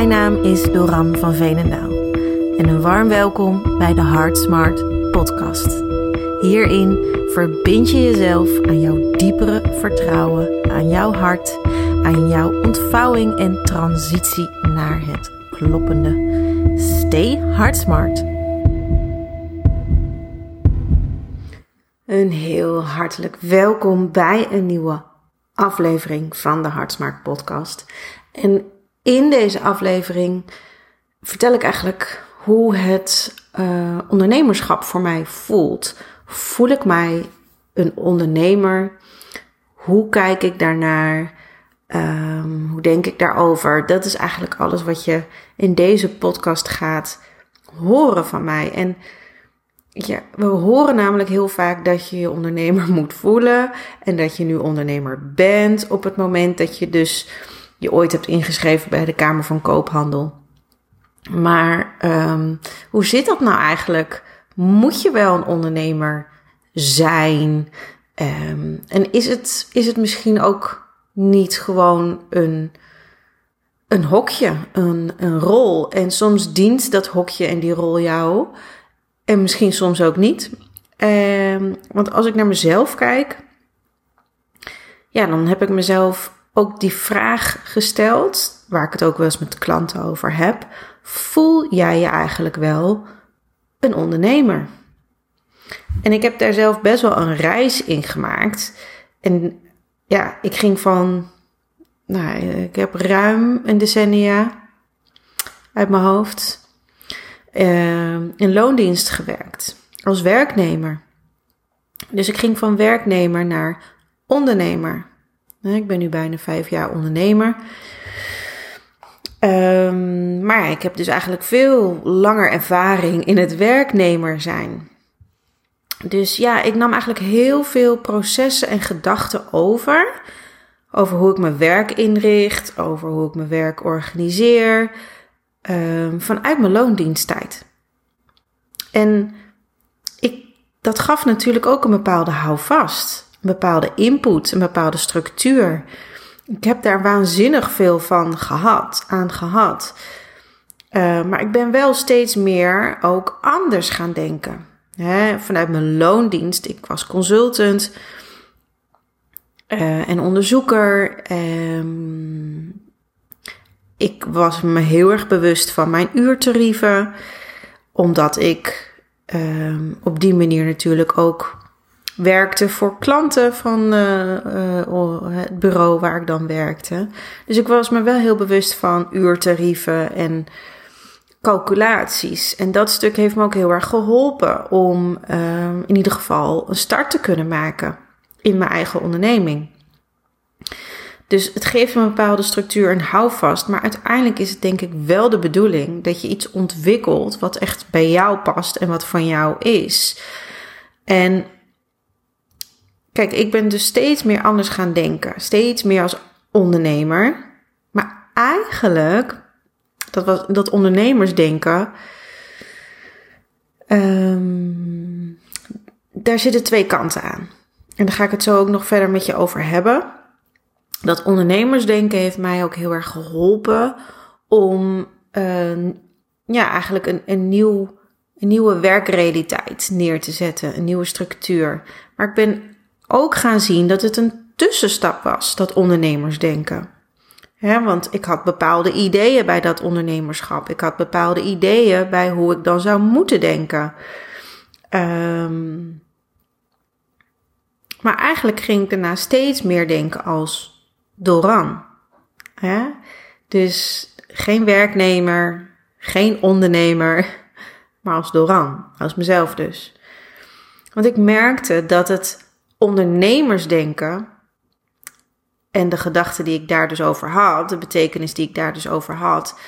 Mijn naam is Doran van Veenendaal en een warm welkom bij de Heart Smart podcast. Hierin verbind je jezelf aan jouw diepere vertrouwen, aan jouw hart, aan jouw ontvouwing en transitie naar het kloppende. Stay Heart Smart. Een heel hartelijk welkom bij een nieuwe aflevering van de Hartsmaak podcast. En in deze aflevering vertel ik eigenlijk hoe het uh, ondernemerschap voor mij voelt. Voel ik mij een ondernemer? Hoe kijk ik daarnaar? Um, hoe denk ik daarover? Dat is eigenlijk alles wat je in deze podcast gaat horen van mij. En ja, we horen namelijk heel vaak dat je je ondernemer moet voelen en dat je nu ondernemer bent op het moment dat je dus je ooit hebt ingeschreven bij de Kamer van Koophandel. Maar um, hoe zit dat nou eigenlijk? Moet je wel een ondernemer zijn? Um, en is het, is het misschien ook niet gewoon een, een hokje, een, een rol? En soms dient dat hokje en die rol jou. En misschien soms ook niet. Um, want als ik naar mezelf kijk, ja, dan heb ik mezelf ook die vraag gesteld, waar ik het ook wel eens met klanten over heb. Voel jij je eigenlijk wel een ondernemer? En ik heb daar zelf best wel een reis in gemaakt. En ja, ik ging van, nou, ik heb ruim een decennia uit mijn hoofd uh, in loondienst gewerkt als werknemer. Dus ik ging van werknemer naar ondernemer. Ik ben nu bijna vijf jaar ondernemer. Um, maar ik heb dus eigenlijk veel langer ervaring in het werknemer zijn. Dus ja, ik nam eigenlijk heel veel processen en gedachten over. Over hoe ik mijn werk inricht, over hoe ik mijn werk organiseer, um, vanuit mijn loondiensttijd. En ik, dat gaf natuurlijk ook een bepaalde houvast, een bepaalde input, een bepaalde structuur. Ik heb daar waanzinnig veel van gehad, aan gehad. Uh, maar ik ben wel steeds meer ook anders gaan denken. Vanuit mijn loondienst, ik was consultant uh, en onderzoeker. Um, ik was me heel erg bewust van mijn uurtarieven, omdat ik um, op die manier natuurlijk ook werkte voor klanten van uh, uh, het bureau waar ik dan werkte. Dus ik was me wel heel bewust van uurtarieven en calculaties. En dat stuk heeft me ook heel erg geholpen om um, in ieder geval een start te kunnen maken in mijn eigen onderneming. Dus het geeft een bepaalde structuur en houvast. Maar uiteindelijk is het denk ik wel de bedoeling dat je iets ontwikkelt wat echt bij jou past en wat van jou is. En kijk, ik ben dus steeds meer anders gaan denken. Steeds meer als ondernemer. Maar eigenlijk, dat, was, dat ondernemersdenken. Um, daar zitten twee kanten aan. En daar ga ik het zo ook nog verder met je over hebben dat ondernemersdenken heeft mij ook heel erg geholpen om uh, ja, eigenlijk een, een, nieuw, een nieuwe werkrealiteit neer te zetten, een nieuwe structuur. Maar ik ben ook gaan zien dat het een tussenstap was, dat ondernemersdenken. He, want ik had bepaalde ideeën bij dat ondernemerschap. Ik had bepaalde ideeën bij hoe ik dan zou moeten denken. Um, maar eigenlijk ging ik daarna steeds meer denken als Doran. Ja? Dus geen werknemer, geen ondernemer, maar als Doran, als mezelf dus. Want ik merkte dat het ondernemersdenken en de gedachten die ik daar dus over had, de betekenis die ik daar dus over had,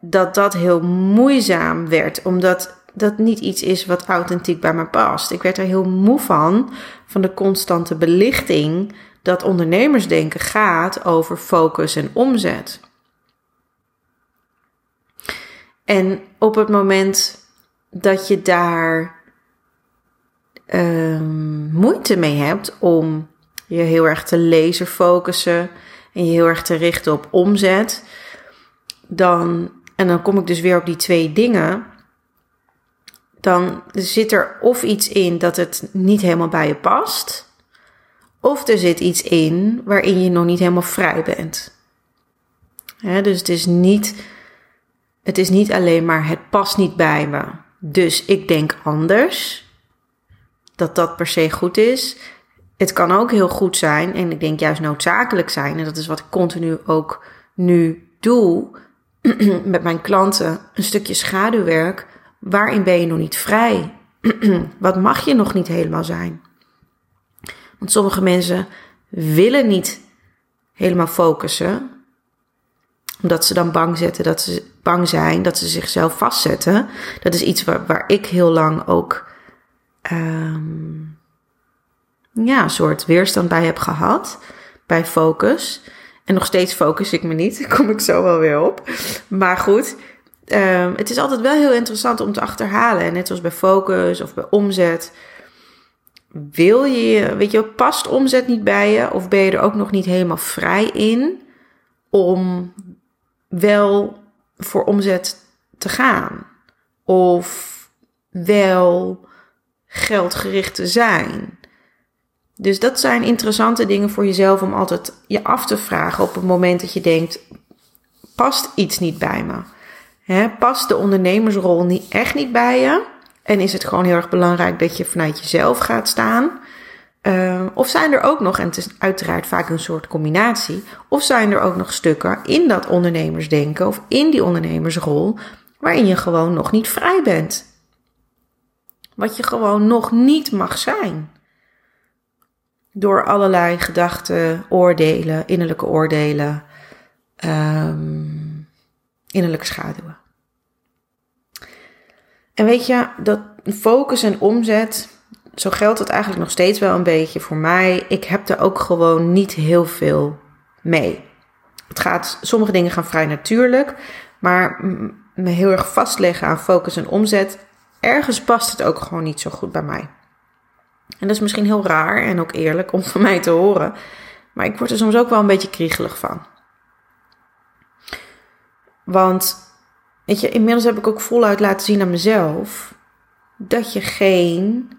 dat dat heel moeizaam werd, omdat dat niet iets is wat authentiek bij me past. Ik werd er heel moe van, van de constante belichting dat ondernemersdenken gaat over focus en omzet. En op het moment dat je daar um, moeite mee hebt om je heel erg te laser focussen en je heel erg te richten op omzet, dan, en dan kom ik dus weer op die twee dingen, dan zit er of iets in dat het niet helemaal bij je past, of er zit iets in waarin je nog niet helemaal vrij bent. dus het is, niet, het is niet alleen maar het past niet bij me, dus ik denk anders. Dat dat per se goed is. Het kan ook heel goed zijn en ik denk juist noodzakelijk zijn. En dat is wat ik continu ook nu doe met mijn klanten. Een stukje schaduwwerk. Waarin ben je nog niet vrij? wat mag je nog niet helemaal zijn? Want sommige mensen willen niet helemaal focussen. Omdat ze dan bang, zetten dat ze bang zijn dat ze zichzelf vastzetten. Dat is iets waar, waar ik heel lang ook um, ja, een soort weerstand bij heb gehad. Bij focus. En nog steeds focus ik me niet. Kom ik zo wel weer op. Maar goed, um, het is altijd wel heel interessant om te achterhalen. Net zoals bij focus of bij omzet wil je, weet je, past omzet niet bij je? Of ben je er ook nog niet helemaal vrij in om wel voor omzet te gaan? Of wel geldgericht te zijn? Dus dat zijn interessante dingen voor jezelf om altijd je af te vragen op het moment dat je denkt: past iets niet bij me? Past de ondernemersrol niet, echt niet bij je? En is het gewoon heel erg belangrijk dat je vanuit jezelf gaat staan? Uh, of zijn er ook nog, en het is uiteraard vaak een soort combinatie, of zijn er ook nog stukken in dat ondernemersdenken of in die ondernemersrol waarin je gewoon nog niet vrij bent? Wat je gewoon nog niet mag zijn. Door allerlei gedachten, oordelen, innerlijke oordelen, um, innerlijke schaduwen. En weet je, dat focus en omzet, zo geldt het eigenlijk nog steeds wel een beetje voor mij. Ik heb er ook gewoon niet heel veel mee. Het gaat, sommige dingen gaan vrij natuurlijk, maar me heel erg vastleggen aan focus en omzet, ergens past het ook gewoon niet zo goed bij mij. En dat is misschien heel raar en ook eerlijk om van mij te horen, maar ik word er soms ook wel een beetje kriegelig van. Want Weet je, inmiddels heb ik ook voluit laten zien aan mezelf dat je geen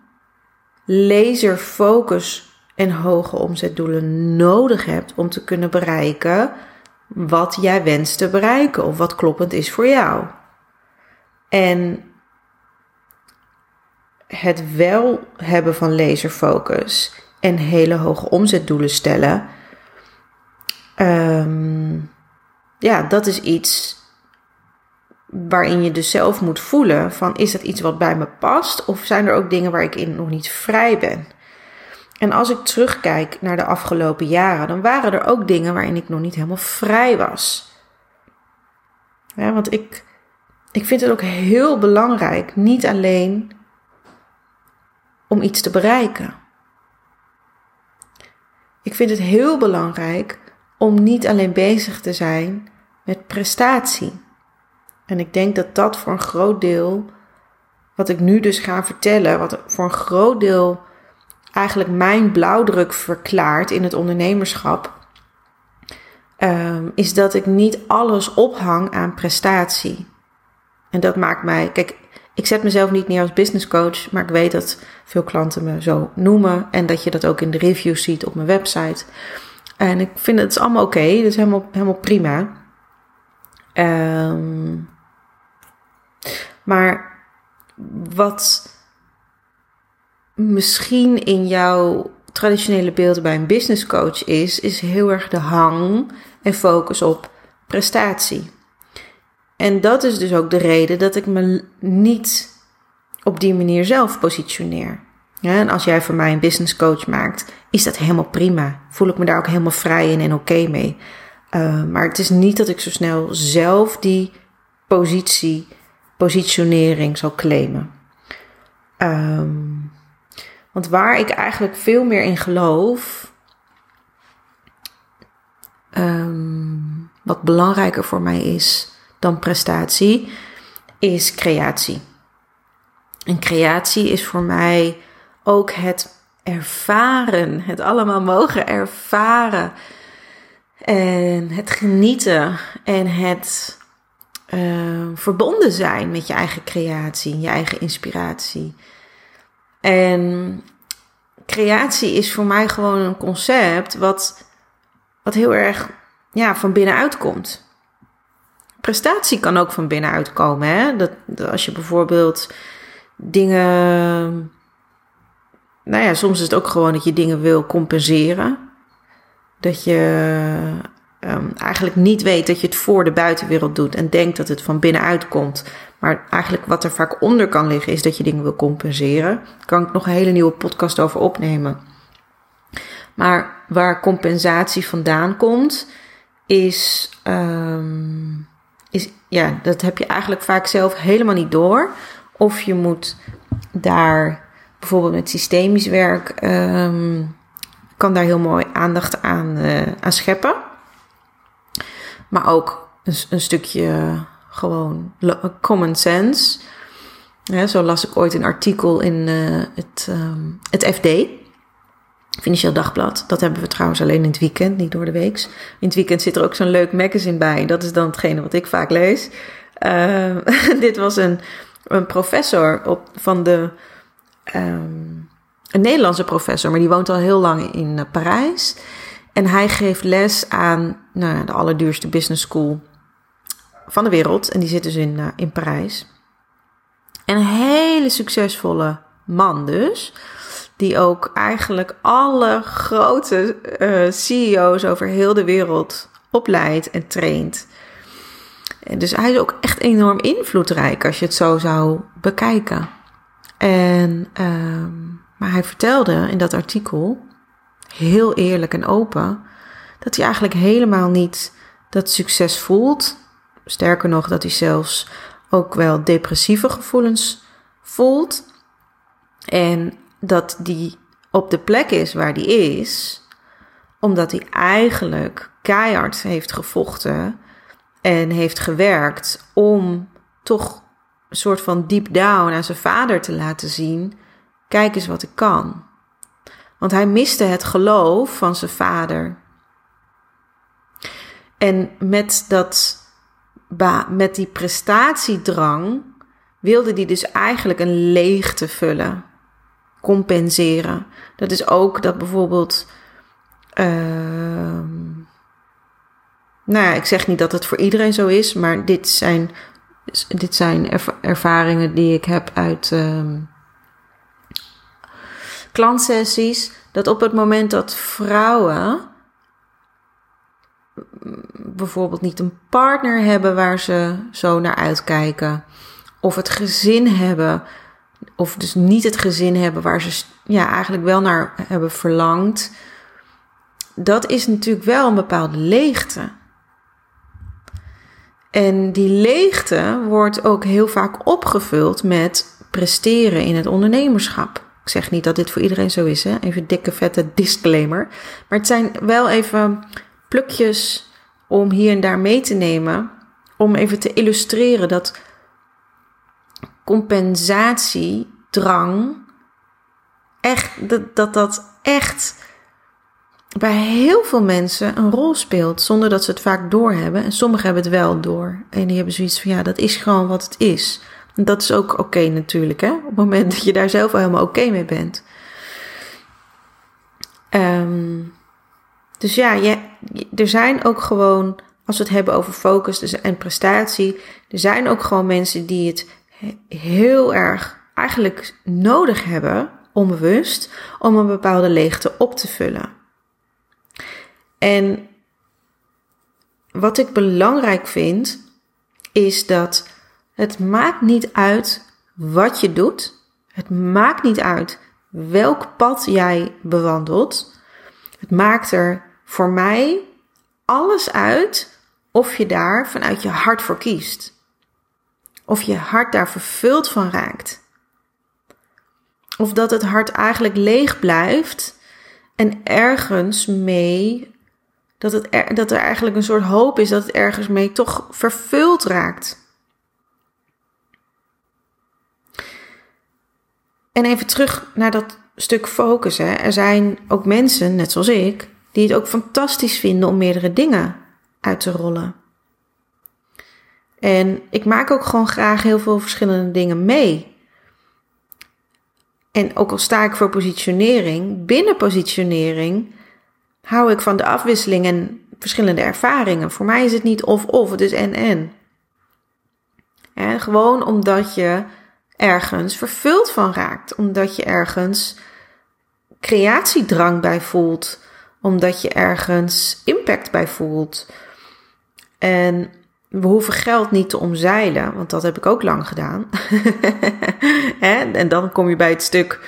laserfocus en hoge omzetdoelen nodig hebt om te kunnen bereiken wat jij wenst te bereiken of wat kloppend is voor jou. En het wel hebben van laserfocus en hele hoge omzetdoelen stellen, um, ja, dat is iets waarin je dus zelf moet voelen van is dat iets wat bij me past of zijn er ook dingen waar ik in nog niet vrij ben. En als ik terugkijk naar de afgelopen jaren, dan waren er ook dingen waarin ik nog niet helemaal vrij was. Want ik, ik vind het ook heel belangrijk, niet alleen om iets te bereiken. Ik vind het heel belangrijk om niet alleen bezig te zijn met prestatie. En ik denk dat dat voor een groot deel, wat ik nu dus ga vertellen, wat voor een groot deel eigenlijk mijn blauwdruk verklaart in het ondernemerschap, um, is dat ik niet alles ophang aan prestatie. En dat maakt mij, kijk, ik zet mezelf niet neer als business coach, maar ik weet dat veel klanten me zo noemen en dat je dat ook in de reviews ziet op mijn website. En ik vind het allemaal oké, okay, is helemaal, helemaal prima. Um, maar wat misschien in jouw traditionele beeld bij een business coach is, is heel erg de hang en focus op prestatie. En dat is dus ook de reden dat ik me niet op die manier zelf positioneer. En als jij voor mij een business coach maakt, is dat helemaal prima. Voel ik me daar ook helemaal vrij in en oké mee. Uh, maar het is niet dat ik zo snel zelf die positie positionering zal claimen. Um, want waar ik eigenlijk veel meer in geloof, um, wat belangrijker voor mij is dan prestatie, is creatie. En creatie is voor mij ook het ervaren, het allemaal mogen ervaren. En het genieten en het uh, verbonden zijn met je eigen creatie, je eigen inspiratie. En creatie is voor mij gewoon een concept wat, wat heel erg ja, van binnenuit komt. Prestatie kan ook van binnenuit komen. Hè? Dat, als je bijvoorbeeld dingen. Nou ja, soms is het ook gewoon dat je dingen wil compenseren. Dat je um, eigenlijk niet weet dat je het voor de buitenwereld doet en denkt dat het van binnenuit komt. Maar eigenlijk wat er vaak onder kan liggen is dat je dingen wil compenseren. Daar kan ik nog een hele nieuwe podcast over opnemen. Maar waar compensatie vandaan komt, is, um, is ja, dat heb je eigenlijk vaak zelf helemaal niet door. Of je moet daar bijvoorbeeld met systemisch werk, um, kan daar heel mooi aandacht aan, uh, aan scheppen. Maar ook een, een stukje gewoon common sense. Zo las ik ooit een artikel in uh, het, um, het FD. Financieel Dagblad. Dat hebben we trouwens alleen in het weekend, niet door de week. In het weekend zit er ook zo'n leuk magazine bij. Dat is dan hetgene wat ik vaak lees. Uh, dit was een, een professor op, van de. Um, een Nederlandse professor, maar die woont al heel lang in uh, Parijs. En hij geeft les aan nou, de allerduurste business school van de wereld. En die zit dus in, uh, in Parijs. En een hele succesvolle man dus. Die ook eigenlijk alle grote uh, CEO's over heel de wereld opleidt en traint. En dus hij is ook echt enorm invloedrijk als je het zo zou bekijken. En, uh, maar hij vertelde in dat artikel, heel eerlijk en open, dat hij eigenlijk helemaal niet dat succes voelt. Sterker nog, dat hij zelfs ook wel depressieve gevoelens voelt. En dat die op de plek is waar die is, omdat hij eigenlijk keihard heeft gevochten en heeft gewerkt om toch een soort van deep down aan zijn vader te laten zien: kijk eens wat ik kan. Want hij miste het geloof van zijn vader. En met, dat, met die prestatiedrang wilde hij dus eigenlijk een leegte vullen compenseren. Dat is ook dat bijvoorbeeld. Uh, nou ik zeg niet dat het voor iedereen zo is, maar dit zijn, dit zijn ervaringen die ik heb uit uh, klantsessies. Dat op het moment dat vrouwen bijvoorbeeld niet een partner hebben waar ze zo naar uitkijken, of het gezin hebben of dus niet het gezin hebben waar ze ja, eigenlijk wel naar hebben verlangd. Dat is natuurlijk wel een bepaalde leegte. En die leegte wordt ook heel vaak opgevuld met presteren in het ondernemerschap. Ik zeg niet dat dit voor iedereen zo is, hè? even dikke vette disclaimer. Maar het zijn wel even plukjes om hier en daar mee te nemen. Om even te illustreren dat compensatiedrang echt, dat, dat echt bij heel veel mensen een rol speelt, zonder dat ze het vaak doorhebben. En sommigen hebben het wel door. En die hebben zoiets van, ja, dat is gewoon wat het is. En dat is ook oké natuurlijk, hè? Op het moment dat je daar zelf al helemaal oké mee bent. Um, dus ja, je, er zijn ook gewoon, als we het hebben over focus dus en prestatie, er zijn ook gewoon mensen die het heel erg eigenlijk nodig hebben, onbewust, om een bepaalde leegte op te vullen. En wat ik belangrijk vind, is dat het maakt niet uit wat je doet. Het maakt niet uit welk pad jij bewandelt. Het maakt er voor mij alles uit of je daar vanuit je hart voor kiest. Of je hart daar vervuld van raakt. Of dat het hart eigenlijk leeg blijft en ergens mee. Dat, het er, dat er eigenlijk een soort hoop is dat het ergens mee toch vervuld raakt. En even terug naar dat stuk focus. Hè. Er zijn ook mensen, net zoals ik, die het ook fantastisch vinden om meerdere dingen uit te rollen. En ik maak ook gewoon graag heel veel verschillende dingen mee. En ook al sta ik voor positionering, binnen positionering hou ik van de afwisseling en verschillende ervaringen. Voor mij is het niet of-of, het is en-en. gewoon omdat je ergens vervuld van raakt, omdat je ergens creatiedrang bij voelt, omdat je ergens impact bij voelt. En we hoeven geld niet te omzeilen, want dat heb ik ook lang gedaan. en dan kom je bij het stuk,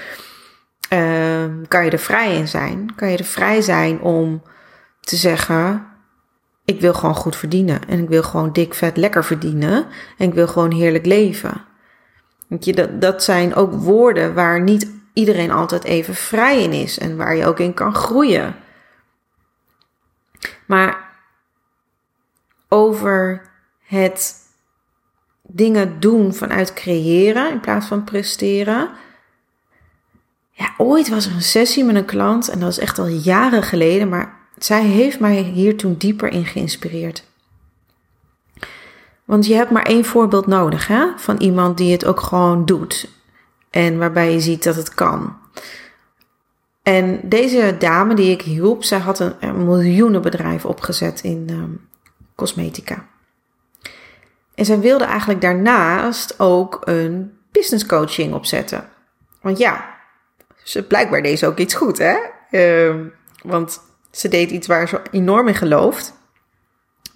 uh, kan je er vrij in zijn? Kan je er vrij zijn om te zeggen, ik wil gewoon goed verdienen. En ik wil gewoon dik, vet, lekker verdienen. En ik wil gewoon heerlijk leven. Je, dat, dat zijn ook woorden waar niet iedereen altijd even vrij in is. En waar je ook in kan groeien. Maar over het dingen doen vanuit creëren in plaats van presteren. Ja, ooit was er een sessie met een klant en dat is echt al jaren geleden, maar zij heeft mij hier toen dieper in geïnspireerd. Want je hebt maar één voorbeeld nodig hè? van iemand die het ook gewoon doet en waarbij je ziet dat het kan. En deze dame die ik hielp, zij had een, miljoenenbedrijf opgezet in um, cosmetica. En zij wilde eigenlijk daarnaast ook een business coaching opzetten. Want ja, ze blijkbaar deed ze ook iets goed, hè? Uh, want ze deed iets waar ze enorm in gelooft,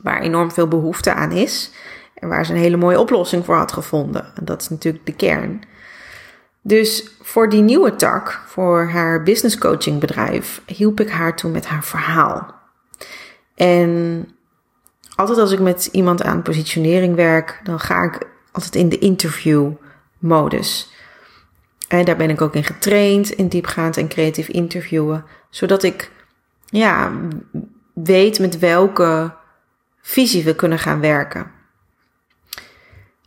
waar enorm veel behoefte aan is en waar ze een hele mooie oplossing voor had gevonden. En dat is natuurlijk de kern. Dus voor die nieuwe tak, voor haar business coaching bedrijf, hielp ik haar toen met haar verhaal. En altijd als ik met iemand aan positionering werk, dan ga ik altijd in de interview modus. En daar ben ik ook in getraind, in diepgaand en creatief interviewen, zodat ik ja, weet met welke visie we kunnen gaan werken.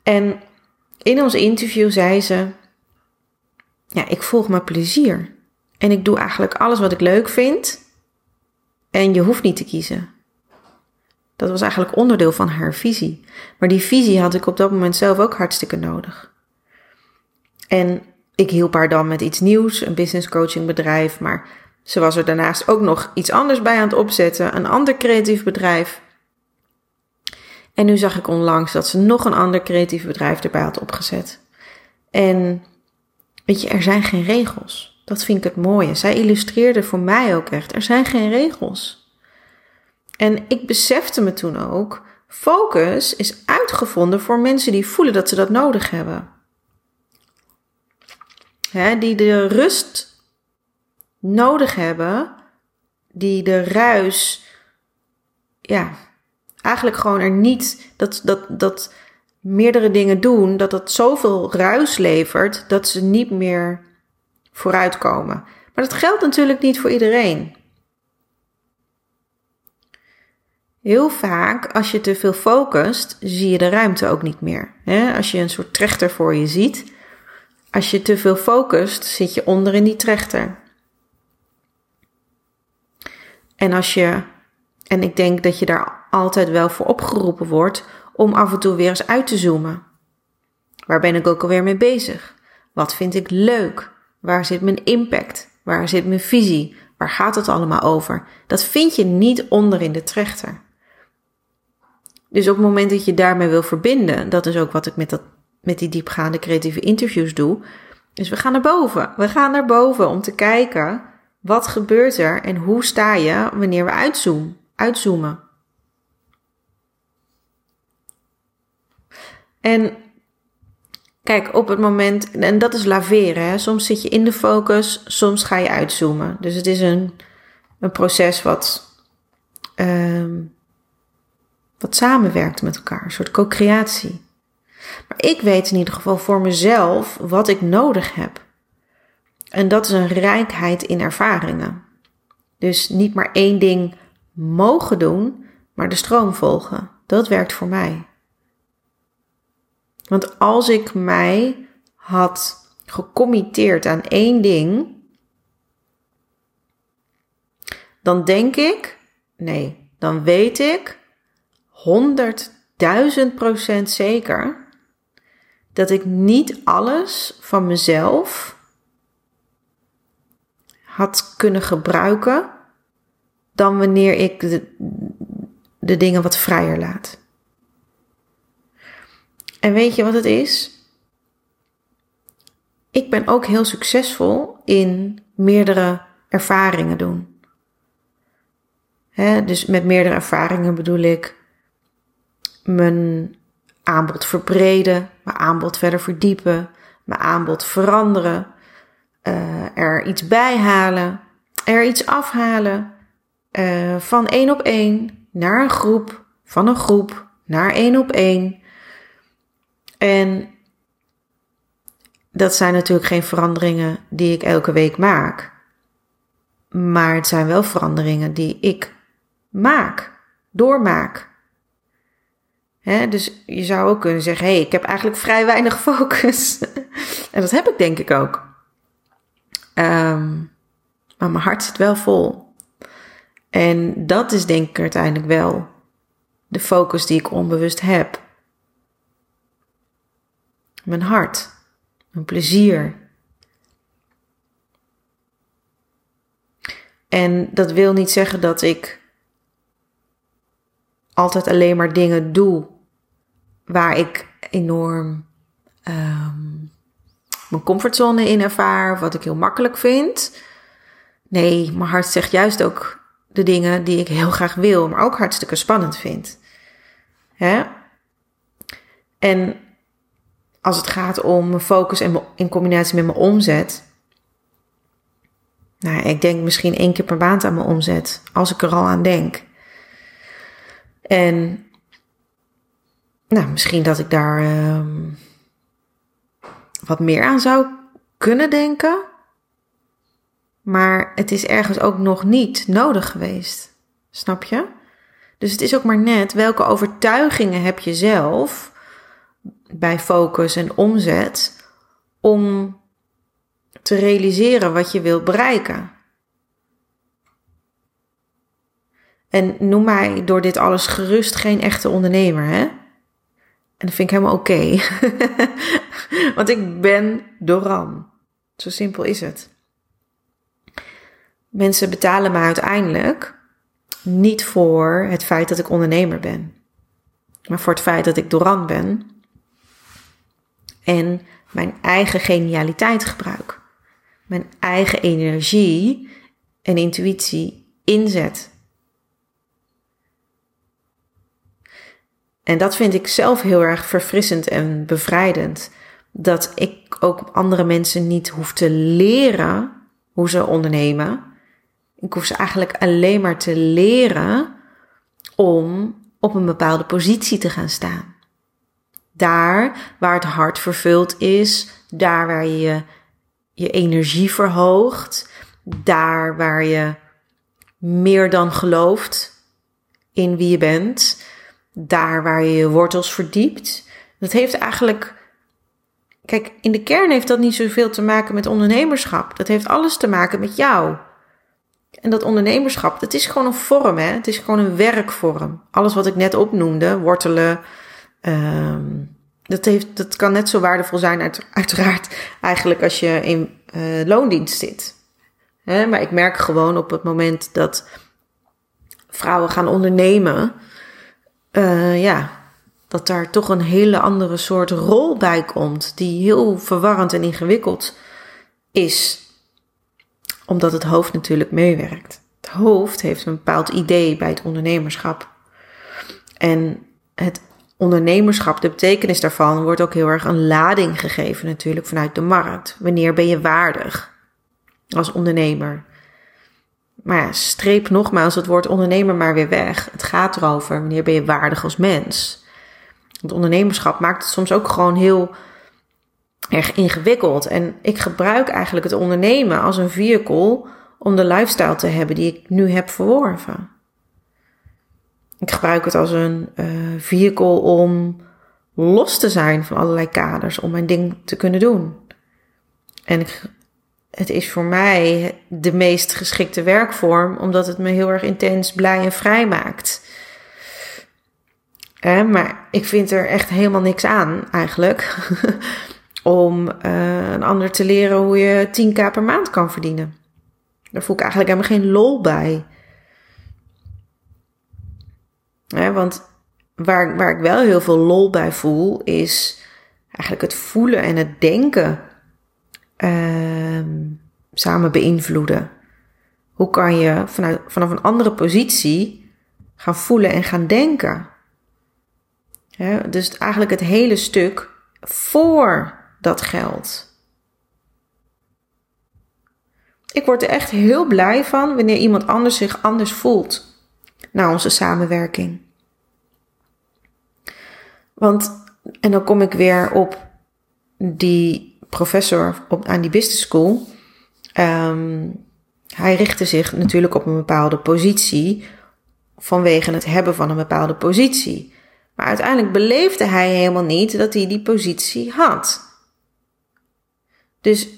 En in ons interview zei ze: Ja, ik volg mijn plezier. En ik doe eigenlijk alles wat ik leuk vind. En je hoeft niet te kiezen. Dat was eigenlijk onderdeel van haar visie. Maar die visie had ik op dat moment zelf ook hartstikke nodig. En ik hielp haar dan met iets nieuws, een business coaching bedrijf, maar ze was er daarnaast ook nog iets anders bij aan het opzetten, een ander creatief bedrijf. En nu zag ik onlangs dat ze nog een ander creatief bedrijf erbij had opgezet. En weet je, er zijn geen regels. Dat vind ik het mooie. Zij illustreerde voor mij ook echt, er zijn geen regels. En ik besefte me toen ook, focus is uitgevonden voor mensen die voelen dat ze dat nodig hebben. die de rust nodig hebben, die de ruis, ja, eigenlijk gewoon er niet, dat, dat, dat meerdere dingen doen, dat dat zoveel ruis levert dat ze niet meer vooruitkomen. Maar dat geldt natuurlijk niet voor iedereen. Heel vaak, als je te veel focust, zie je de ruimte ook niet meer. Als je een soort trechter voor je ziet, als je te veel focust, zit je onder in die trechter. En als je, en ik denk dat je daar altijd wel voor opgeroepen wordt om af en toe weer eens uit te zoomen. Waar ben ik ook alweer mee bezig? Wat vind ik leuk? Waar zit mijn impact? Waar zit mijn visie? Waar gaat het allemaal over? Dat vind je niet onder in de trechter. Dus op het moment dat je daarmee wil verbinden, dat is ook wat ik met, dat, met die diepgaande creatieve interviews doe. Dus we gaan naar boven. We gaan naar boven om te kijken wat gebeurt er en hoe sta je wanneer we uitzoomen. uitzoomen. En kijk, op het moment, en dat is laveren, hè? soms zit je in de focus, soms ga je uitzoomen. Dus het is een, een proces wat um, wat samenwerkt met elkaar, een soort co-creatie. Maar ik weet in ieder geval voor mezelf wat ik nodig heb. En dat is een rijkheid in ervaringen. Dus niet maar één ding mogen doen, maar de stroom volgen. Dat werkt voor mij. Want als ik mij had gecommitteerd aan één ding, dan denk ik, nee, dan weet ik 110% duizend procent zeker dat ik niet alles van mezelf had kunnen gebruiken dan wanneer ik de dingen wat vrijer laat. En weet je wat het is? Ik ben ook heel succesvol in meerdere ervaringen doen. dus met meerdere ervaringen bedoel ik mijn aanbod verbreden, mijn aanbod verder verdiepen, mijn aanbod veranderen, uh, er iets bij halen, er iets afhalen, uh, van één op één naar een groep, van een groep naar één op één. En dat zijn natuurlijk geen veranderingen die ik elke week maak. Maar het zijn wel veranderingen die ik maak, doormaak. Dus je zou ook kunnen zeggen: hé, hey, ik heb eigenlijk vrij weinig focus. en dat heb ik denk ik ook. Um, maar mijn hart zit wel vol. En dat is denk ik uiteindelijk wel de focus die ik onbewust heb. Mijn hart, mijn plezier. En dat wil niet zeggen dat ik altijd alleen maar dingen doe waar ik enorm um, mijn comfortzone in ervaar, wat ik heel makkelijk vind. Nee, mijn hart zegt juist ook de dingen die ik heel graag wil, maar ook hartstikke spannend vind. Hè? En als het gaat om mijn focus en in combinatie met mijn omzet. Nou, ik denk misschien één keer per maand aan mijn omzet, als ik er al aan denk. En nou, misschien dat ik daar uh, wat meer aan zou kunnen denken. Maar het is ergens ook nog niet nodig geweest. Snap je? Dus het is ook maar net welke overtuigingen heb je zelf bij focus en omzet om te realiseren wat je wilt bereiken. En noem mij door dit alles gerust geen echte ondernemer, hè? En dat vind ik helemaal oké. Want ik ben Doran. Zo simpel is het. Mensen betalen me uiteindelijk niet voor het feit dat ik ondernemer ben, maar voor het feit dat ik Doran ben en mijn eigen genialiteit gebruik, mijn eigen energie en intuïtie inzet. En dat vind ik zelf heel erg verfrissend en bevrijdend. Dat ik ook andere mensen niet hoef te leren hoe ze ondernemen, ik hoef ze eigenlijk alleen maar te leren om op een bepaalde positie te gaan staan. Daar waar het hart vervuld is, daar waar je je energie verhoogt, daar waar je meer dan gelooft in wie je bent, daar waar je je wortels verdiept. Dat heeft eigenlijk. Kijk, in de kern heeft dat niet zoveel te maken met ondernemerschap. Dat heeft alles te maken met jou. En dat ondernemerschap, dat is gewoon een vorm, hè? Het is gewoon een werkvorm. Alles wat ik net opnoemde, wortelen, um, dat, heeft, dat kan net zo waardevol zijn, uit, uiteraard, eigenlijk als je in uh, loondienst zit. Hè? Maar ik merk gewoon op het moment dat vrouwen gaan ondernemen, uh, ja, dat daar toch een hele andere soort rol bij komt, die heel verwarrend en ingewikkeld is omdat het hoofd natuurlijk meewerkt. Het hoofd heeft een bepaald idee bij het ondernemerschap. En het ondernemerschap, de betekenis daarvan, wordt ook heel erg een lading gegeven natuurlijk vanuit de markt. Wanneer ben je waardig als ondernemer? Maar streep nogmaals het woord ondernemer maar weer weg. Het gaat erover wanneer ben je waardig als mens. Het ondernemerschap maakt het soms ook gewoon heel erg ingewikkeld. En ik gebruik eigenlijk het ondernemen als een vehicle om de lifestyle te hebben die ik nu heb verworven. Ik gebruik het als een uh, vehicle om los te zijn van allerlei kaders, om mijn ding te kunnen doen. En ik, het is voor mij de meest geschikte werkvorm, omdat het me heel erg intens blij en vrij maakt. maar ik vind er echt helemaal niks aan eigenlijk. om uh, een ander te leren hoe je 10k per maand kan verdienen. Daar voel ik eigenlijk helemaal geen lol bij. want waar, waar ik wel heel veel lol bij voel, is eigenlijk het voelen en het denken uh, samen beïnvloeden. Hoe kan je vanuit, vanaf een andere positie gaan voelen en gaan denken? dus eigenlijk het hele stuk voor dat geld. Ik word er echt heel blij van wanneer iemand anders zich anders voelt na onze samenwerking. Want, en dan kom ik weer op die professor op, aan die business school. Um, hij richtte zich natuurlijk op een bepaalde positie vanwege het hebben van een bepaalde positie. Maar uiteindelijk beleefde hij helemaal niet dat hij die positie had. Dus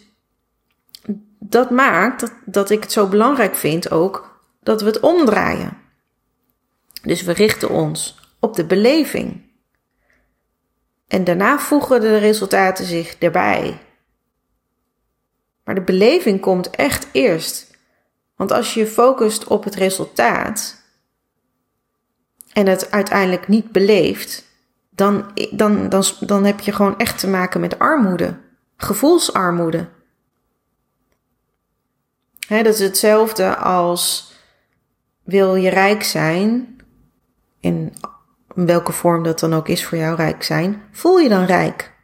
dat maakt dat, dat ik het zo belangrijk vind ook dat we het omdraaien. Dus we richten ons op de beleving. En daarna voegen de resultaten zich erbij. Maar de beleving komt echt eerst. Want als je focust op het resultaat en het uiteindelijk niet beleeft, dan, dan, dan, dan heb je gewoon echt te maken met armoede, gevoelsarmoede. dat is hetzelfde als wil je rijk zijn, in welke vorm dat dan ook is voor jou rijk zijn, voel je dan rijk.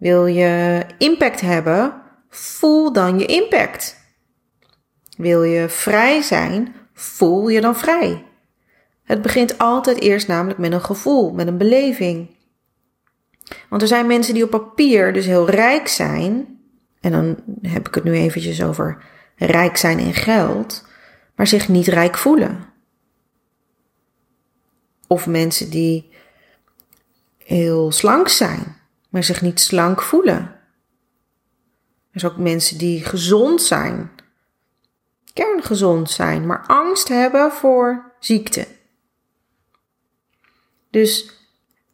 Wil je impact hebben, voel dan je impact. Wil je vrij zijn, voel je dan vrij. Het begint altijd eerst namelijk met een gevoel, met een beleving. Want er zijn mensen die op papier dus heel rijk zijn, en dan heb ik het nu eventjes over rijk zijn in geld, maar zich niet rijk voelen. Of mensen die heel slank zijn, maar zich niet slank voelen. Er zijn ook mensen die gezond zijn, kerngezond zijn, maar angst hebben voor ziekte. Dus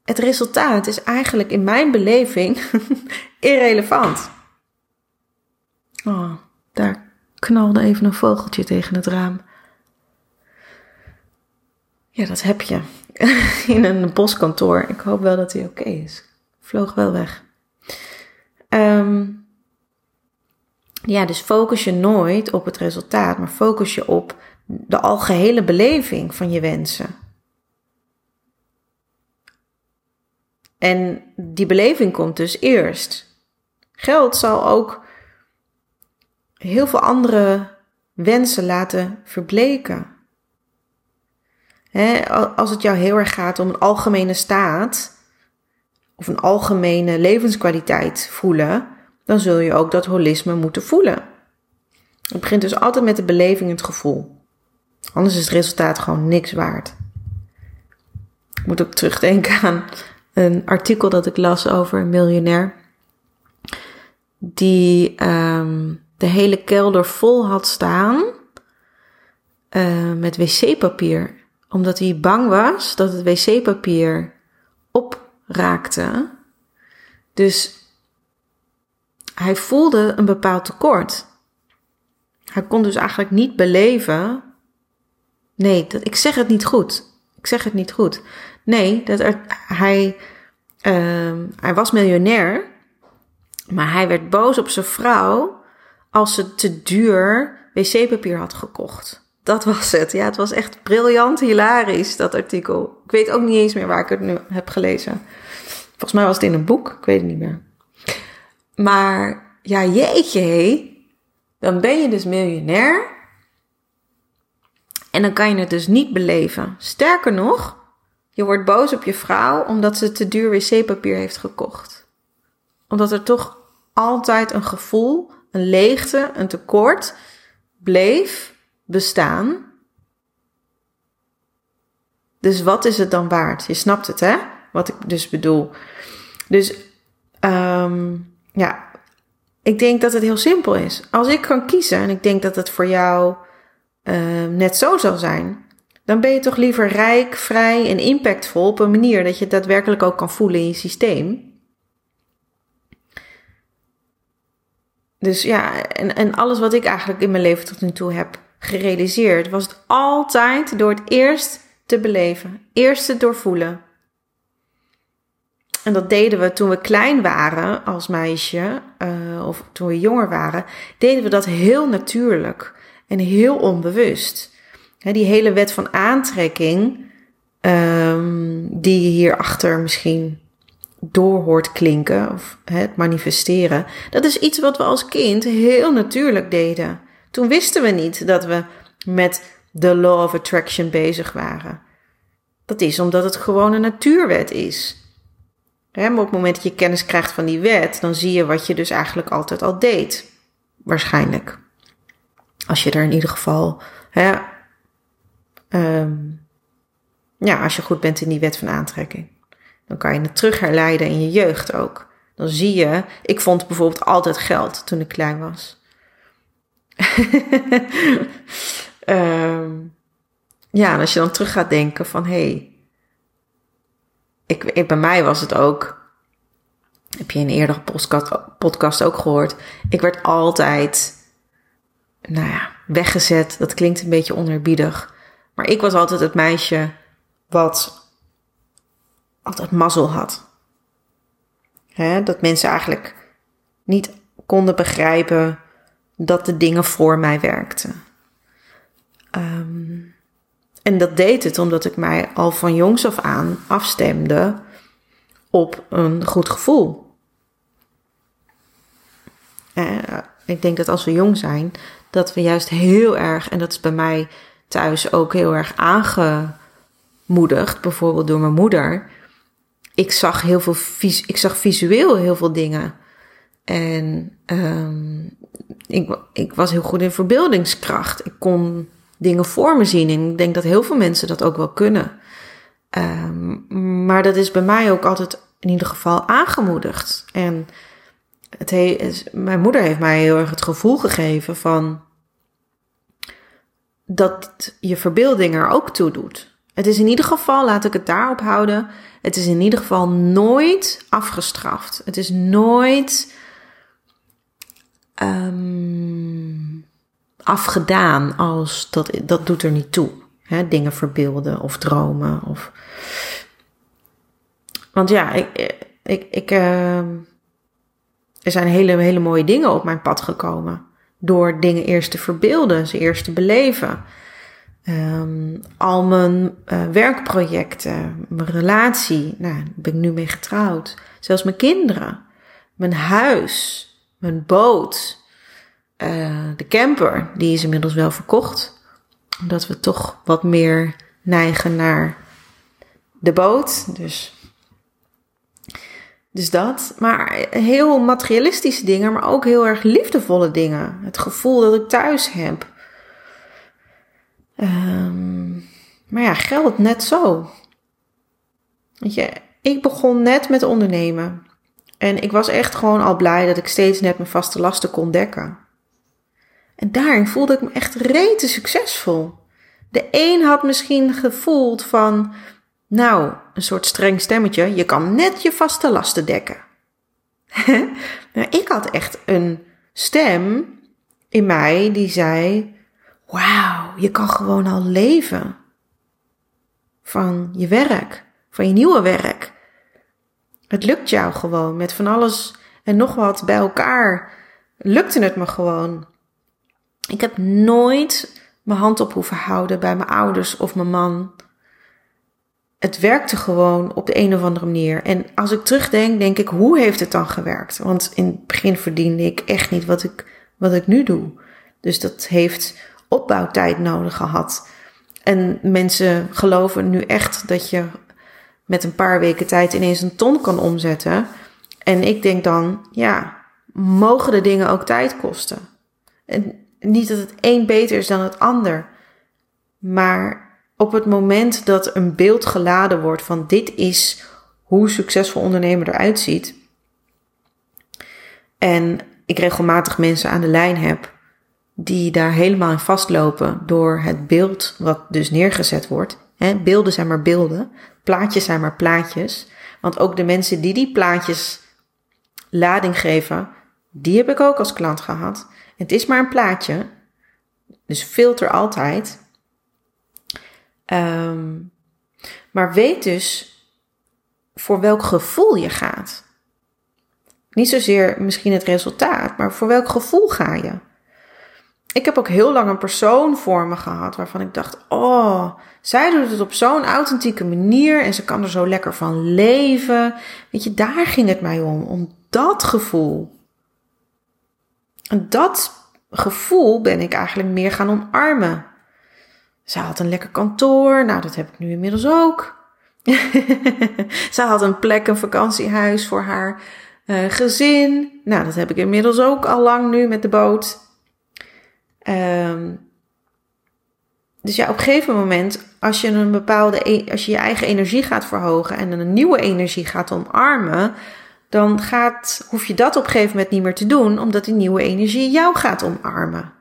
het resultaat is eigenlijk in mijn beleving irrelevant. Oh, daar knalde even een vogeltje tegen het raam. Ja, dat heb je. In een boskantoor. Ik hoop wel dat hij oké is. Vloog wel weg. Um, ja, dus focus je nooit op het resultaat, maar focus je op de algehele beleving van je wensen. En die beleving komt dus eerst. Geld zal ook heel veel andere wensen laten verbleken. als het jou heel erg gaat om een algemene staat of een algemene levenskwaliteit voelen, dan zul je ook dat holisme moeten voelen. Het begint dus altijd met de beleving en het gevoel. Anders is het resultaat gewoon niks waard. Ik moet ook terugdenken aan een artikel dat ik las over een miljonair. Die um, de hele kelder vol had staan uh, met wc-papier. Omdat hij bang was dat het wc-papier opraakte. Dus hij voelde een bepaald tekort. Hij kon dus eigenlijk niet beleven. Nee, dat, ik zeg het niet goed. Ik zeg het niet goed. Nee, dat er, hij, uh, hij was miljonair, maar hij werd boos op zijn vrouw als ze te duur wc-papier had gekocht. Dat was het. Ja, het was echt briljant, hilarisch, dat artikel. Ik weet ook niet eens meer waar ik het nu heb gelezen. Volgens mij was het in een boek, ik weet het niet meer. Maar ja, jeetje, hé. Dan ben je dus miljonair. En dan kan je het dus niet beleven. Sterker nog, je wordt boos op je vrouw omdat ze te duur wc-papier heeft gekocht. Omdat er toch altijd een gevoel, een leegte, een tekort bleef bestaan. Dus wat is het dan waard? Je snapt het, hè? Wat ik dus bedoel. Dus um, ja, ik denk dat het heel simpel is. Als ik kan kiezen, en ik denk dat het voor jou uh, net zo zal zijn. Dan ben je toch liever rijk, vrij en impactvol op een manier dat je het daadwerkelijk ook kan voelen in je systeem. Dus ja, en, en alles wat ik eigenlijk in mijn leven tot nu toe heb gerealiseerd, was het altijd door het eerst te beleven, eerst te doorvoelen. En dat deden we toen we klein waren als meisje, uh, of toen we jonger waren, deden we dat heel natuurlijk en heel onbewust. die hele wet van aantrekking, um, die je hierachter misschien door hoort klinken, of het manifesteren, dat is iets wat we als kind heel natuurlijk deden. Toen wisten we niet dat we met de law of attraction bezig waren. Dat is omdat het gewoon een natuurwet is. maar op het moment dat je kennis krijgt van die wet, dan zie je wat je dus eigenlijk altijd al deed. Waarschijnlijk. Als je er in ieder geval, hè, um, ja, als je goed bent in die wet van aantrekking. Dan kan je het terug herleiden in je jeugd ook. Dan zie je, ik vond bijvoorbeeld altijd geld toen ik klein was. um, ja, en als je dan terug gaat denken van hé, hey, ik, ik, bij mij was het ook, heb je in een eerdere podcast, ook gehoord, ik werd altijd, nou ja, weggezet. Dat klinkt een beetje onerbiedig, maar ik was altijd het meisje wat altijd mazzel had. Hè, dat mensen eigenlijk niet konden begrijpen dat de dingen voor mij werkten. Um, en dat deed het omdat ik mij al van jongs af aan afstemde op een goed gevoel. Eh, ik denk dat als we jong zijn, dat we juist heel erg, en dat is bij mij thuis ook heel erg aangemoedigd, bijvoorbeeld door mijn moeder. Ik zag heel veel, ik zag visueel heel veel dingen. En um, ik, ik was heel goed in verbeeldingskracht. Ik kon dingen voor me zien. En ik denk dat heel veel mensen dat ook wel kunnen. Um, maar dat is bij mij ook altijd in ieder geval aangemoedigd. En het he mijn moeder heeft mij heel erg het gevoel gegeven van dat je verbeelding er ook toe doet. Het is in ieder geval, laat ik het daarop houden, het is in ieder geval nooit afgestraft. Het is nooit um, afgedaan als dat, dat doet er niet toe. Hè? Dingen verbeelden of dromen. Of... Want ja, ik, ik, ik, uh, er zijn hele, hele mooie dingen op mijn pad gekomen. Door dingen eerst te verbeelden, ze eerst te beleven. Um, al mijn uh, werkprojecten, mijn relatie, nou, daar ben ik nu mee getrouwd. Zelfs mijn kinderen, mijn huis, mijn boot, uh, de camper, die is inmiddels wel verkocht. Omdat we toch wat meer neigen naar de boot. Dus, dus dat. Maar heel materialistische dingen, maar ook heel erg liefdevolle dingen. Het gevoel dat ik thuis heb. Um, maar ja, geld net zo. Weet je, ik begon net met ondernemen. En ik was echt gewoon al blij dat ik steeds net mijn vaste lasten kon dekken. En daarin voelde ik me echt rete succesvol. De een had misschien gevoeld van, nou, een soort streng stemmetje, je kan net je vaste lasten dekken. maar ik had echt een stem in mij die zei, wauw, je kan gewoon al leven van je werk, van je nieuwe werk. Het lukt jou gewoon met van alles en nog wat bij elkaar. Lukte het me gewoon. Ik heb nooit mijn hand op hoeven houden bij mijn ouders of mijn man. Het werkte gewoon op de een of andere manier. En als ik terugdenk, denk ik, hoe heeft het dan gewerkt? Want in het begin verdiende ik echt niet wat ik, wat ik nu doe. Dus dat heeft opbouwtijd nodig gehad. En mensen geloven nu echt dat je met een paar weken tijd ineens een ton kan omzetten. En ik denk dan, ja, mogen de dingen ook tijd kosten? En niet dat het een beter is dan het ander. Maar op het moment dat een beeld geladen wordt van dit is hoe succesvol ondernemer eruit ziet. En ik regelmatig mensen aan de lijn heb die daar helemaal in vastlopen door het beeld wat dus neergezet wordt. Beelden zijn maar beelden, plaatjes zijn maar plaatjes. Want ook de mensen die die plaatjes lading geven, die heb ik ook als klant gehad. Het is maar een plaatje, dus filter altijd. Ehm, maar weet dus voor welk gevoel je gaat. Niet zozeer misschien het resultaat, maar voor welk gevoel ga je? Ik heb ook heel lang een persoon voor me gehad waarvan ik dacht: oh, zij doet het op zo'n authentieke manier en ze kan er zo lekker van leven. Weet je, daar ging het mij om, om dat gevoel. Dat gevoel ben ik eigenlijk meer gaan omarmen. Ze had een lekker kantoor, nou dat heb ik nu inmiddels ook. ze had een plek, een vakantiehuis voor haar uh, gezin. Nou, dat heb ik inmiddels ook al lang nu met de boot. Um, dus ja, op een gegeven moment, als je een bepaalde, e-, als je je eigen energie gaat verhogen en een nieuwe energie gaat omarmen, dan hoef je dat op een gegeven moment niet meer te doen, omdat die nieuwe energie jou gaat omarmen.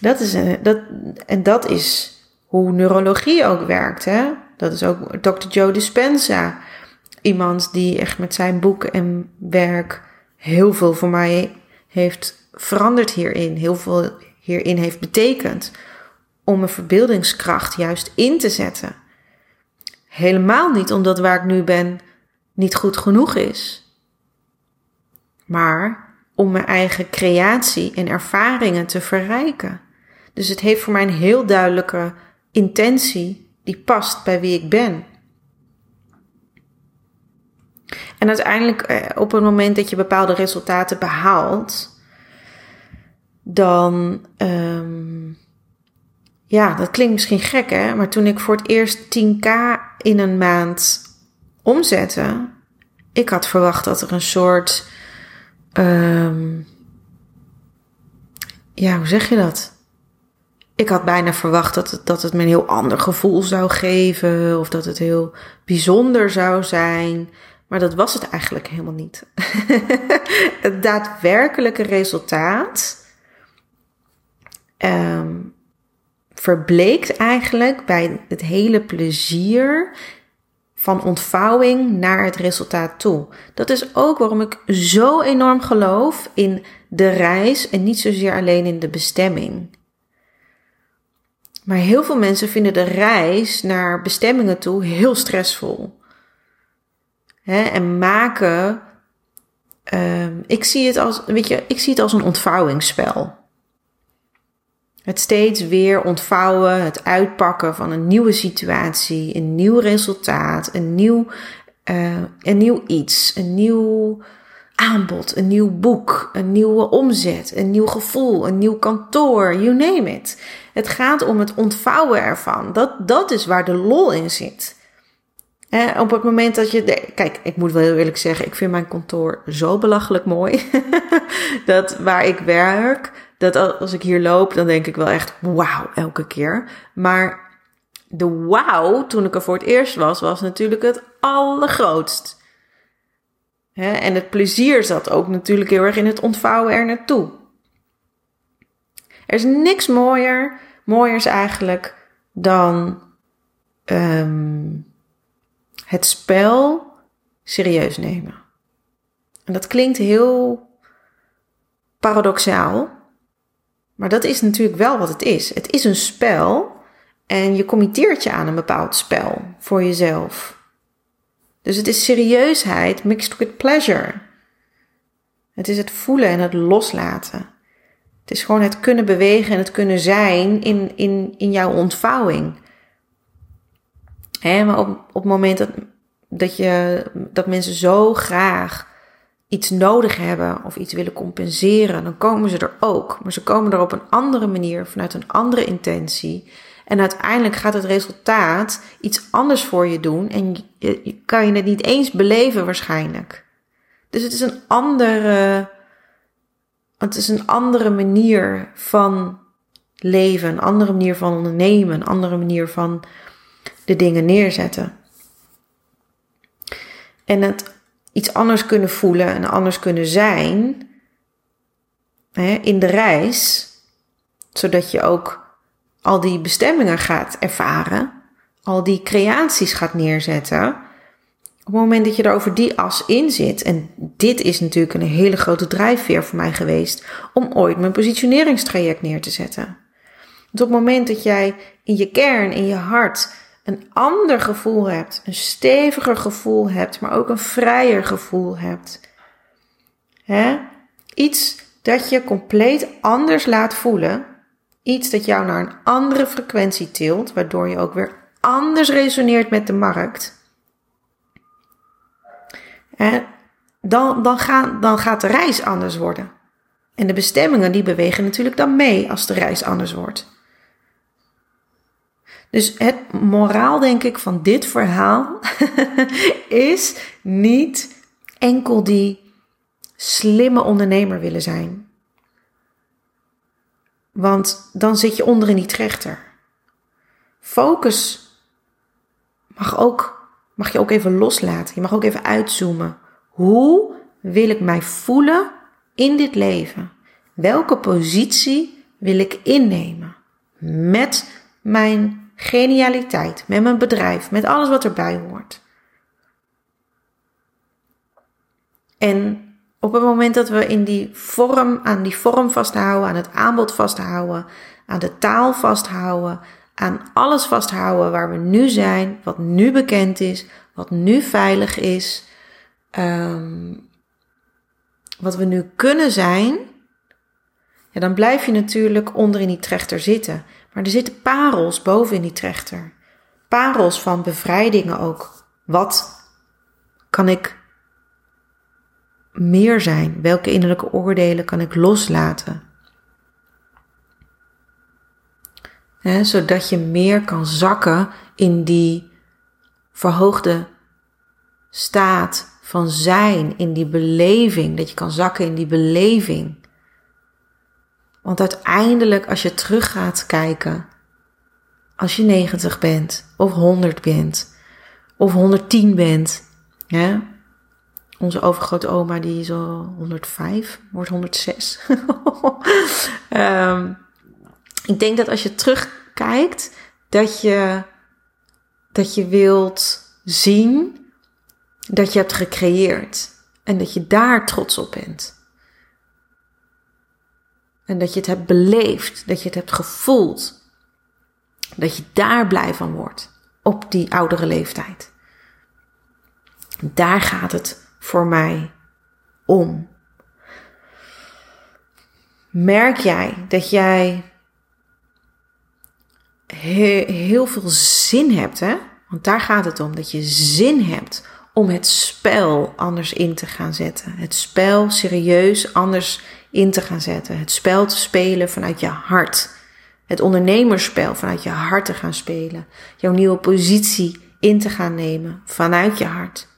Dat is, een, dat, en dat is hoe neurologie ook werkt. Hè? Dat is ook Dr. Joe Dispenza. Iemand die echt met zijn boek en werk heel veel voor mij heeft veranderd hierin. Heel veel hierin heeft betekend. Om mijn verbeeldingskracht juist in te zetten. Helemaal niet omdat waar ik nu ben niet goed genoeg is. Maar om mijn eigen creatie en ervaringen te verrijken. Dus het heeft voor mij een heel duidelijke intentie die past bij wie ik ben. En uiteindelijk, eh, op het moment dat je bepaalde resultaten behaalt, dan, um, ja, dat klinkt misschien gek hè, maar toen ik voor het eerst 10k in een maand omzette, ik had verwacht dat er een soort, um, ja, hoe zeg je dat? Ik had bijna verwacht dat het, dat het me een heel ander gevoel zou geven. Of dat het heel bijzonder zou zijn. Maar dat was het eigenlijk helemaal niet. het daadwerkelijke resultaat um, verbleekt eigenlijk bij het hele plezier van ontvouwing naar het resultaat toe. Dat is ook waarom ik zo enorm geloof in de reis en niet zozeer alleen in de bestemming. Maar heel veel mensen vinden de reis naar bestemmingen toe heel stressvol. en maken. Um, ik zie het als, weet je, ik zie het als een ontvouwingsspel. Het steeds weer ontvouwen, het uitpakken van een nieuwe situatie, een nieuw resultaat, een nieuw, uh, een nieuw iets, een nieuw aanbod, een nieuw boek, een nieuwe omzet, een nieuw gevoel, een nieuw kantoor, you name it. Het gaat om het ontvouwen ervan. Dat, dat is waar de lol in zit. op het moment dat je. De, kijk, ik moet wel heel eerlijk zeggen, ik vind mijn kantoor zo belachelijk mooi. dat waar ik werk, dat als ik hier loop, dan denk ik wel echt wauw elke keer. Maar de wauw, toen ik er voor het eerst was, was natuurlijk het allergrootst. en het plezier zat ook natuurlijk heel erg in het ontvouwen er naartoe. Er is niks mooier, mooier is eigenlijk dan um, het spel serieus nemen. En dat klinkt heel paradoxaal, maar dat is natuurlijk wel wat het is. Het is een spel en je committeert je aan een bepaald spel voor jezelf. Dus het is serieusheid mixed with pleasure. Het is het voelen en het loslaten. Het is gewoon het kunnen bewegen en het kunnen zijn in, in, in jouw ontvouwing. Hè, maar op, op het moment dat, dat, je, dat mensen zo graag iets nodig hebben of iets willen compenseren, dan komen ze er ook. Maar ze komen er op een andere manier, vanuit een andere intentie. En uiteindelijk gaat het resultaat iets anders voor je doen en je, kan je het niet eens beleven waarschijnlijk. Dus het is een andere het is een andere manier van leven, een andere manier van ondernemen, een andere manier van de dingen neerzetten. En het iets anders kunnen voelen en anders kunnen zijn, hè, in de reis, zodat je ook al die bestemmingen gaat ervaren, al die creaties gaat neerzetten. Op het moment dat je er over die as in zit, en dit is natuurlijk een hele grote drijfveer voor mij geweest om ooit mijn positioneringstraject neer te zetten. Dus op het moment dat jij in je kern, in je hart, een ander gevoel hebt, een steviger gevoel hebt, maar ook een vrijer gevoel hebt. Hè? Iets dat je compleet anders laat voelen. Iets dat jou naar een andere frequentie tilt, waardoor je ook weer anders resoneert met de markt. Dan, dan, dan gaat de reis anders worden. En de bestemmingen die bewegen natuurlijk dan mee als de reis anders wordt. Dus het moraal, denk ik, van dit verhaal is niet enkel die slimme ondernemer willen zijn. Want dan zit je onder in die trechter. Focus mag, ook, mag je ook even loslaten. Je mag ook even uitzoomen. Hoe wil ik mij voelen in dit leven? Welke positie wil ik innemen met mijn genialiteit, met mijn bedrijf, met alles wat erbij hoort. En op het moment dat we in die vorm, aan die vorm vasthouden, aan het aanbod vasthouden, aan de taal vasthouden, aan alles vasthouden waar we nu zijn, wat nu bekend is, wat nu veilig is, um, wat we nu kunnen zijn, ja, dan blijf je natuurlijk onder in die trechter zitten. Maar er zitten parels boven in die trechter. Parels van bevrijdingen ook. Wat kan ik meer zijn? Welke innerlijke oordelen kan ik loslaten? zodat je meer kan zakken in die verhoogde staat van zijn, in die beleving. Dat je kan zakken in die beleving. Want uiteindelijk, als je terug gaat kijken, als je 90 bent, of 100 bent, of 110 bent, ja, onze overgrote oma die is al 105, wordt 106. um, ehm, ik denk dat als je terugkijkt, dat je, dat je wilt zien dat je hebt gecreëerd en dat je daar trots op bent. En dat je het hebt beleefd, dat je het hebt gevoeld. Dat je daar blij van wordt op die oudere leeftijd. Daar gaat het voor mij om. Merk jij dat jij heel veel zin hebt, hè? Want daar gaat het om, dat je zin hebt om het spel anders in te gaan zetten. Het spel serieus anders in te gaan zetten. Het spel te spelen vanuit je hart. Het ondernemerspel vanuit je hart te gaan spelen. Jouw nieuwe positie in te gaan nemen vanuit je hart.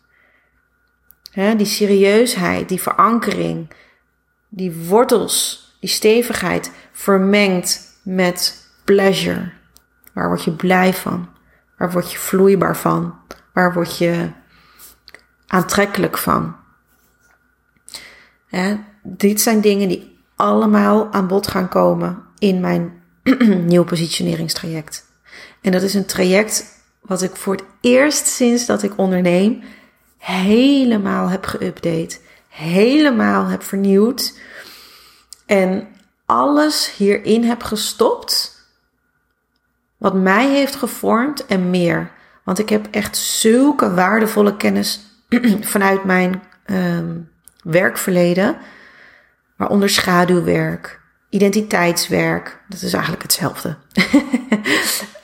die serieusheid, die verankering, die wortels, die stevigheid vermengd met pleasure. Waar word je blij van? Waar word je vloeibaar van? Waar word je aantrekkelijk van? Dit zijn dingen die allemaal aan bod gaan komen in mijn nieuw positioneringstraject. En dat is een traject wat ik voor het eerst sinds dat ik onderneem helemaal heb geüpdate, helemaal heb vernieuwd en alles hierin heb gestopt wat mij heeft gevormd en meer. Want ik heb echt zulke waardevolle kennis vanuit mijn um, werkverleden waaronder schaduwwerk, identiteitswerk. Dat is eigenlijk hetzelfde.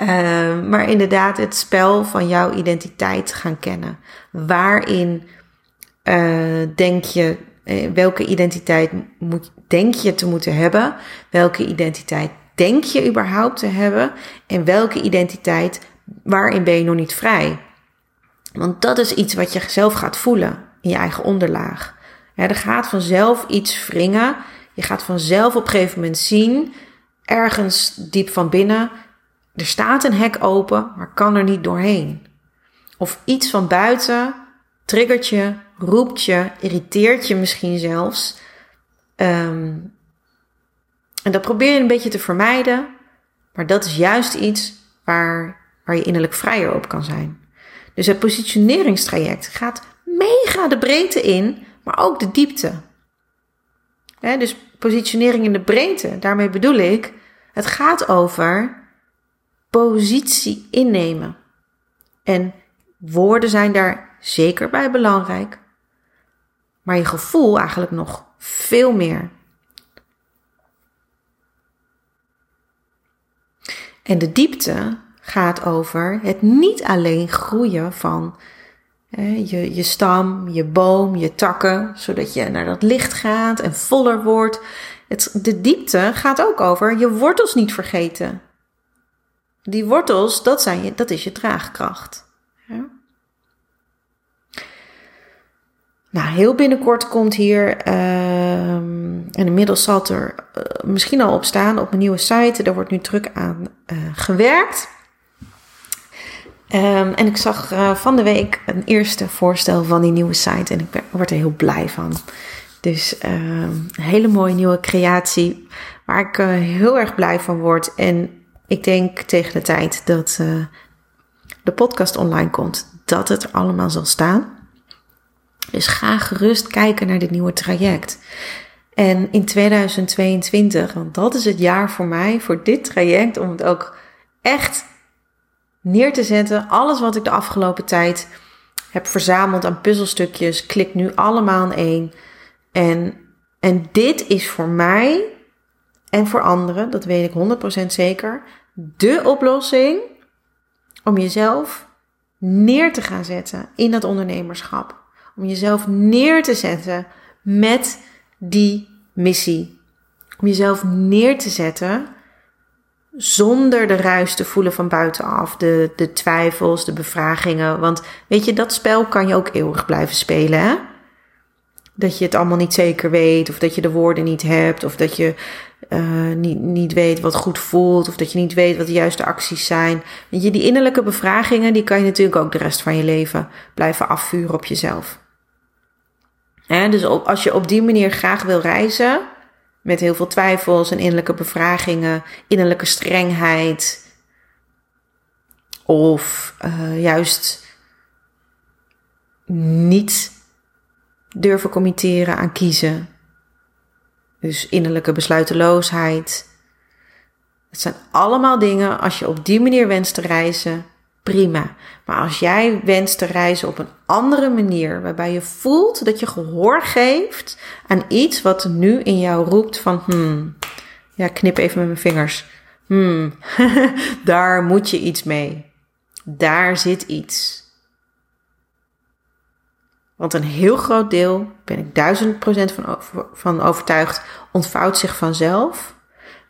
uh, maar inderdaad, het spel van jouw identiteit gaan kennen. Waarin uh, denk je, uh, welke identiteit moet, denk je te moeten hebben? Welke identiteit denk je überhaupt te hebben? En welke identiteit, waarin ben je nog niet vrij? Want dat is iets wat je zelf gaat voelen in je eigen onderlaag. Ja, er gaat vanzelf iets wringen. Je gaat vanzelf op een gegeven moment zien, ergens diep van binnen, er staat een hek open, maar kan er niet doorheen. Of iets van buiten triggert je, roept je, irriteert je misschien zelfs. Um, En dat probeer je een beetje te vermijden, maar dat is juist iets waar, waar je innerlijk vrijer op kan zijn. Dus het positioneringstraject gaat mega de breedte in, maar ook de diepte. dus positionering in de breedte, daarmee bedoel ik, het gaat over positie innemen. En woorden zijn daar zeker bij belangrijk, maar je gevoel eigenlijk nog veel meer. En de diepte gaat over het niet alleen groeien van je, je stam, je boom, je takken, zodat je naar dat licht gaat en voller wordt. Het, de diepte gaat ook over je wortels niet vergeten. Die wortels, dat, zijn je, dat is je draagkracht. Nou, heel binnenkort komt hier, uh, en inmiddels zal het er uh, misschien al op staan op mijn nieuwe site. Daar wordt nu druk aan uh, gewerkt. Um, en ik zag uh, van de week een eerste voorstel van die nieuwe site en ik word er heel blij van. Dus uh, een hele mooie nieuwe creatie waar ik uh, heel erg blij van word. En ik denk tegen de tijd dat uh, de podcast online komt, dat het er allemaal zal staan. Dus ga gerust kijken naar dit nieuwe traject. En in 2022, want dat is het jaar voor mij, voor dit traject, om het ook echt neer te zetten. Alles wat ik de afgelopen tijd heb verzameld aan puzzelstukjes, klik nu allemaal in één. En, en dit is voor mij en voor anderen, dat weet ik 100% zeker, de oplossing om jezelf neer te gaan zetten in dat ondernemerschap. Om jezelf neer te zetten met die missie. Om jezelf neer te zetten zonder de ruis te voelen van buitenaf. De, de twijfels, de bevragingen. Want weet je, dat spel kan je ook eeuwig blijven spelen. Hè? Dat je het allemaal niet zeker weet, of dat je de woorden niet hebt, of dat je uh, niet, niet weet wat goed voelt, of dat je niet weet wat de juiste acties zijn. Weet je, die innerlijke bevragingen, die kan je natuurlijk ook de rest van je leven blijven afvuren op jezelf. Hè? Dus op, als je op die manier graag wil reizen, met heel veel twijfels en innerlijke bevragingen, innerlijke strengheid. Of uh, juist niet durven committeren aan kiezen. Dus innerlijke besluiteloosheid. Het zijn allemaal dingen, als je op die manier wenst te reizen, prima. Maar als jij wenst te reizen op een andere manier, waarbij je voelt dat je gehoor geeft aan iets wat nu in jou roept van, hmm, ja, knip even met mijn vingers. Hmm, daar moet je iets mee. Daar zit iets. Want een heel groot deel, ben ik duizend procent van, van overtuigd, ontvouwt zich vanzelf.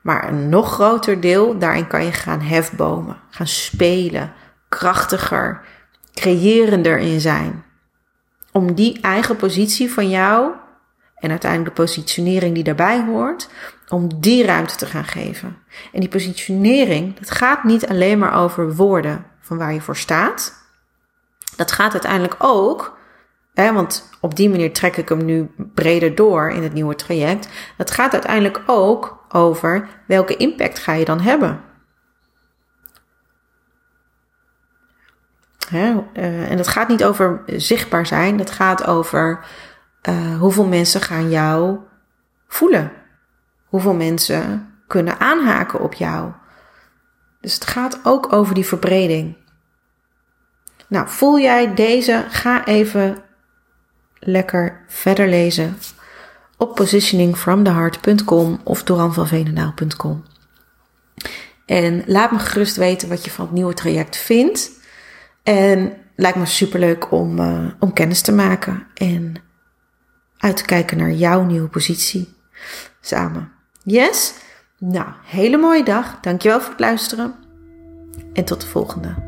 Maar een nog groter deel, daarin kan je gaan hefbomen, gaan spelen, krachtiger, creërender in zijn. Om die eigen positie van jou en uiteindelijk de positionering die daarbij hoort, om die ruimte te gaan geven. En die positionering, dat gaat niet alleen maar over woorden van waar je voor staat. Dat gaat uiteindelijk ook, hè, want op die manier trek ik hem nu breder door in het nieuwe traject. Dat gaat uiteindelijk ook over welke impact ga je dan hebben. Uh, en dat gaat niet over zichtbaar zijn, dat gaat over uh, hoeveel mensen gaan jou voelen. Hoeveel mensen kunnen aanhaken op jou. Dus het gaat ook over die verbreding. Nou, voel jij deze? Ga even lekker verder lezen op positioningfromtheheart.com of doranvanvenendaal.com. En laat me gerust weten wat je van het nieuwe traject vindt. En lijkt me superleuk om, uh, om kennis te maken en uit te kijken naar jouw nieuwe positie samen. Yes? Nou, hele mooie dag. Dankjewel voor het luisteren. En tot de volgende.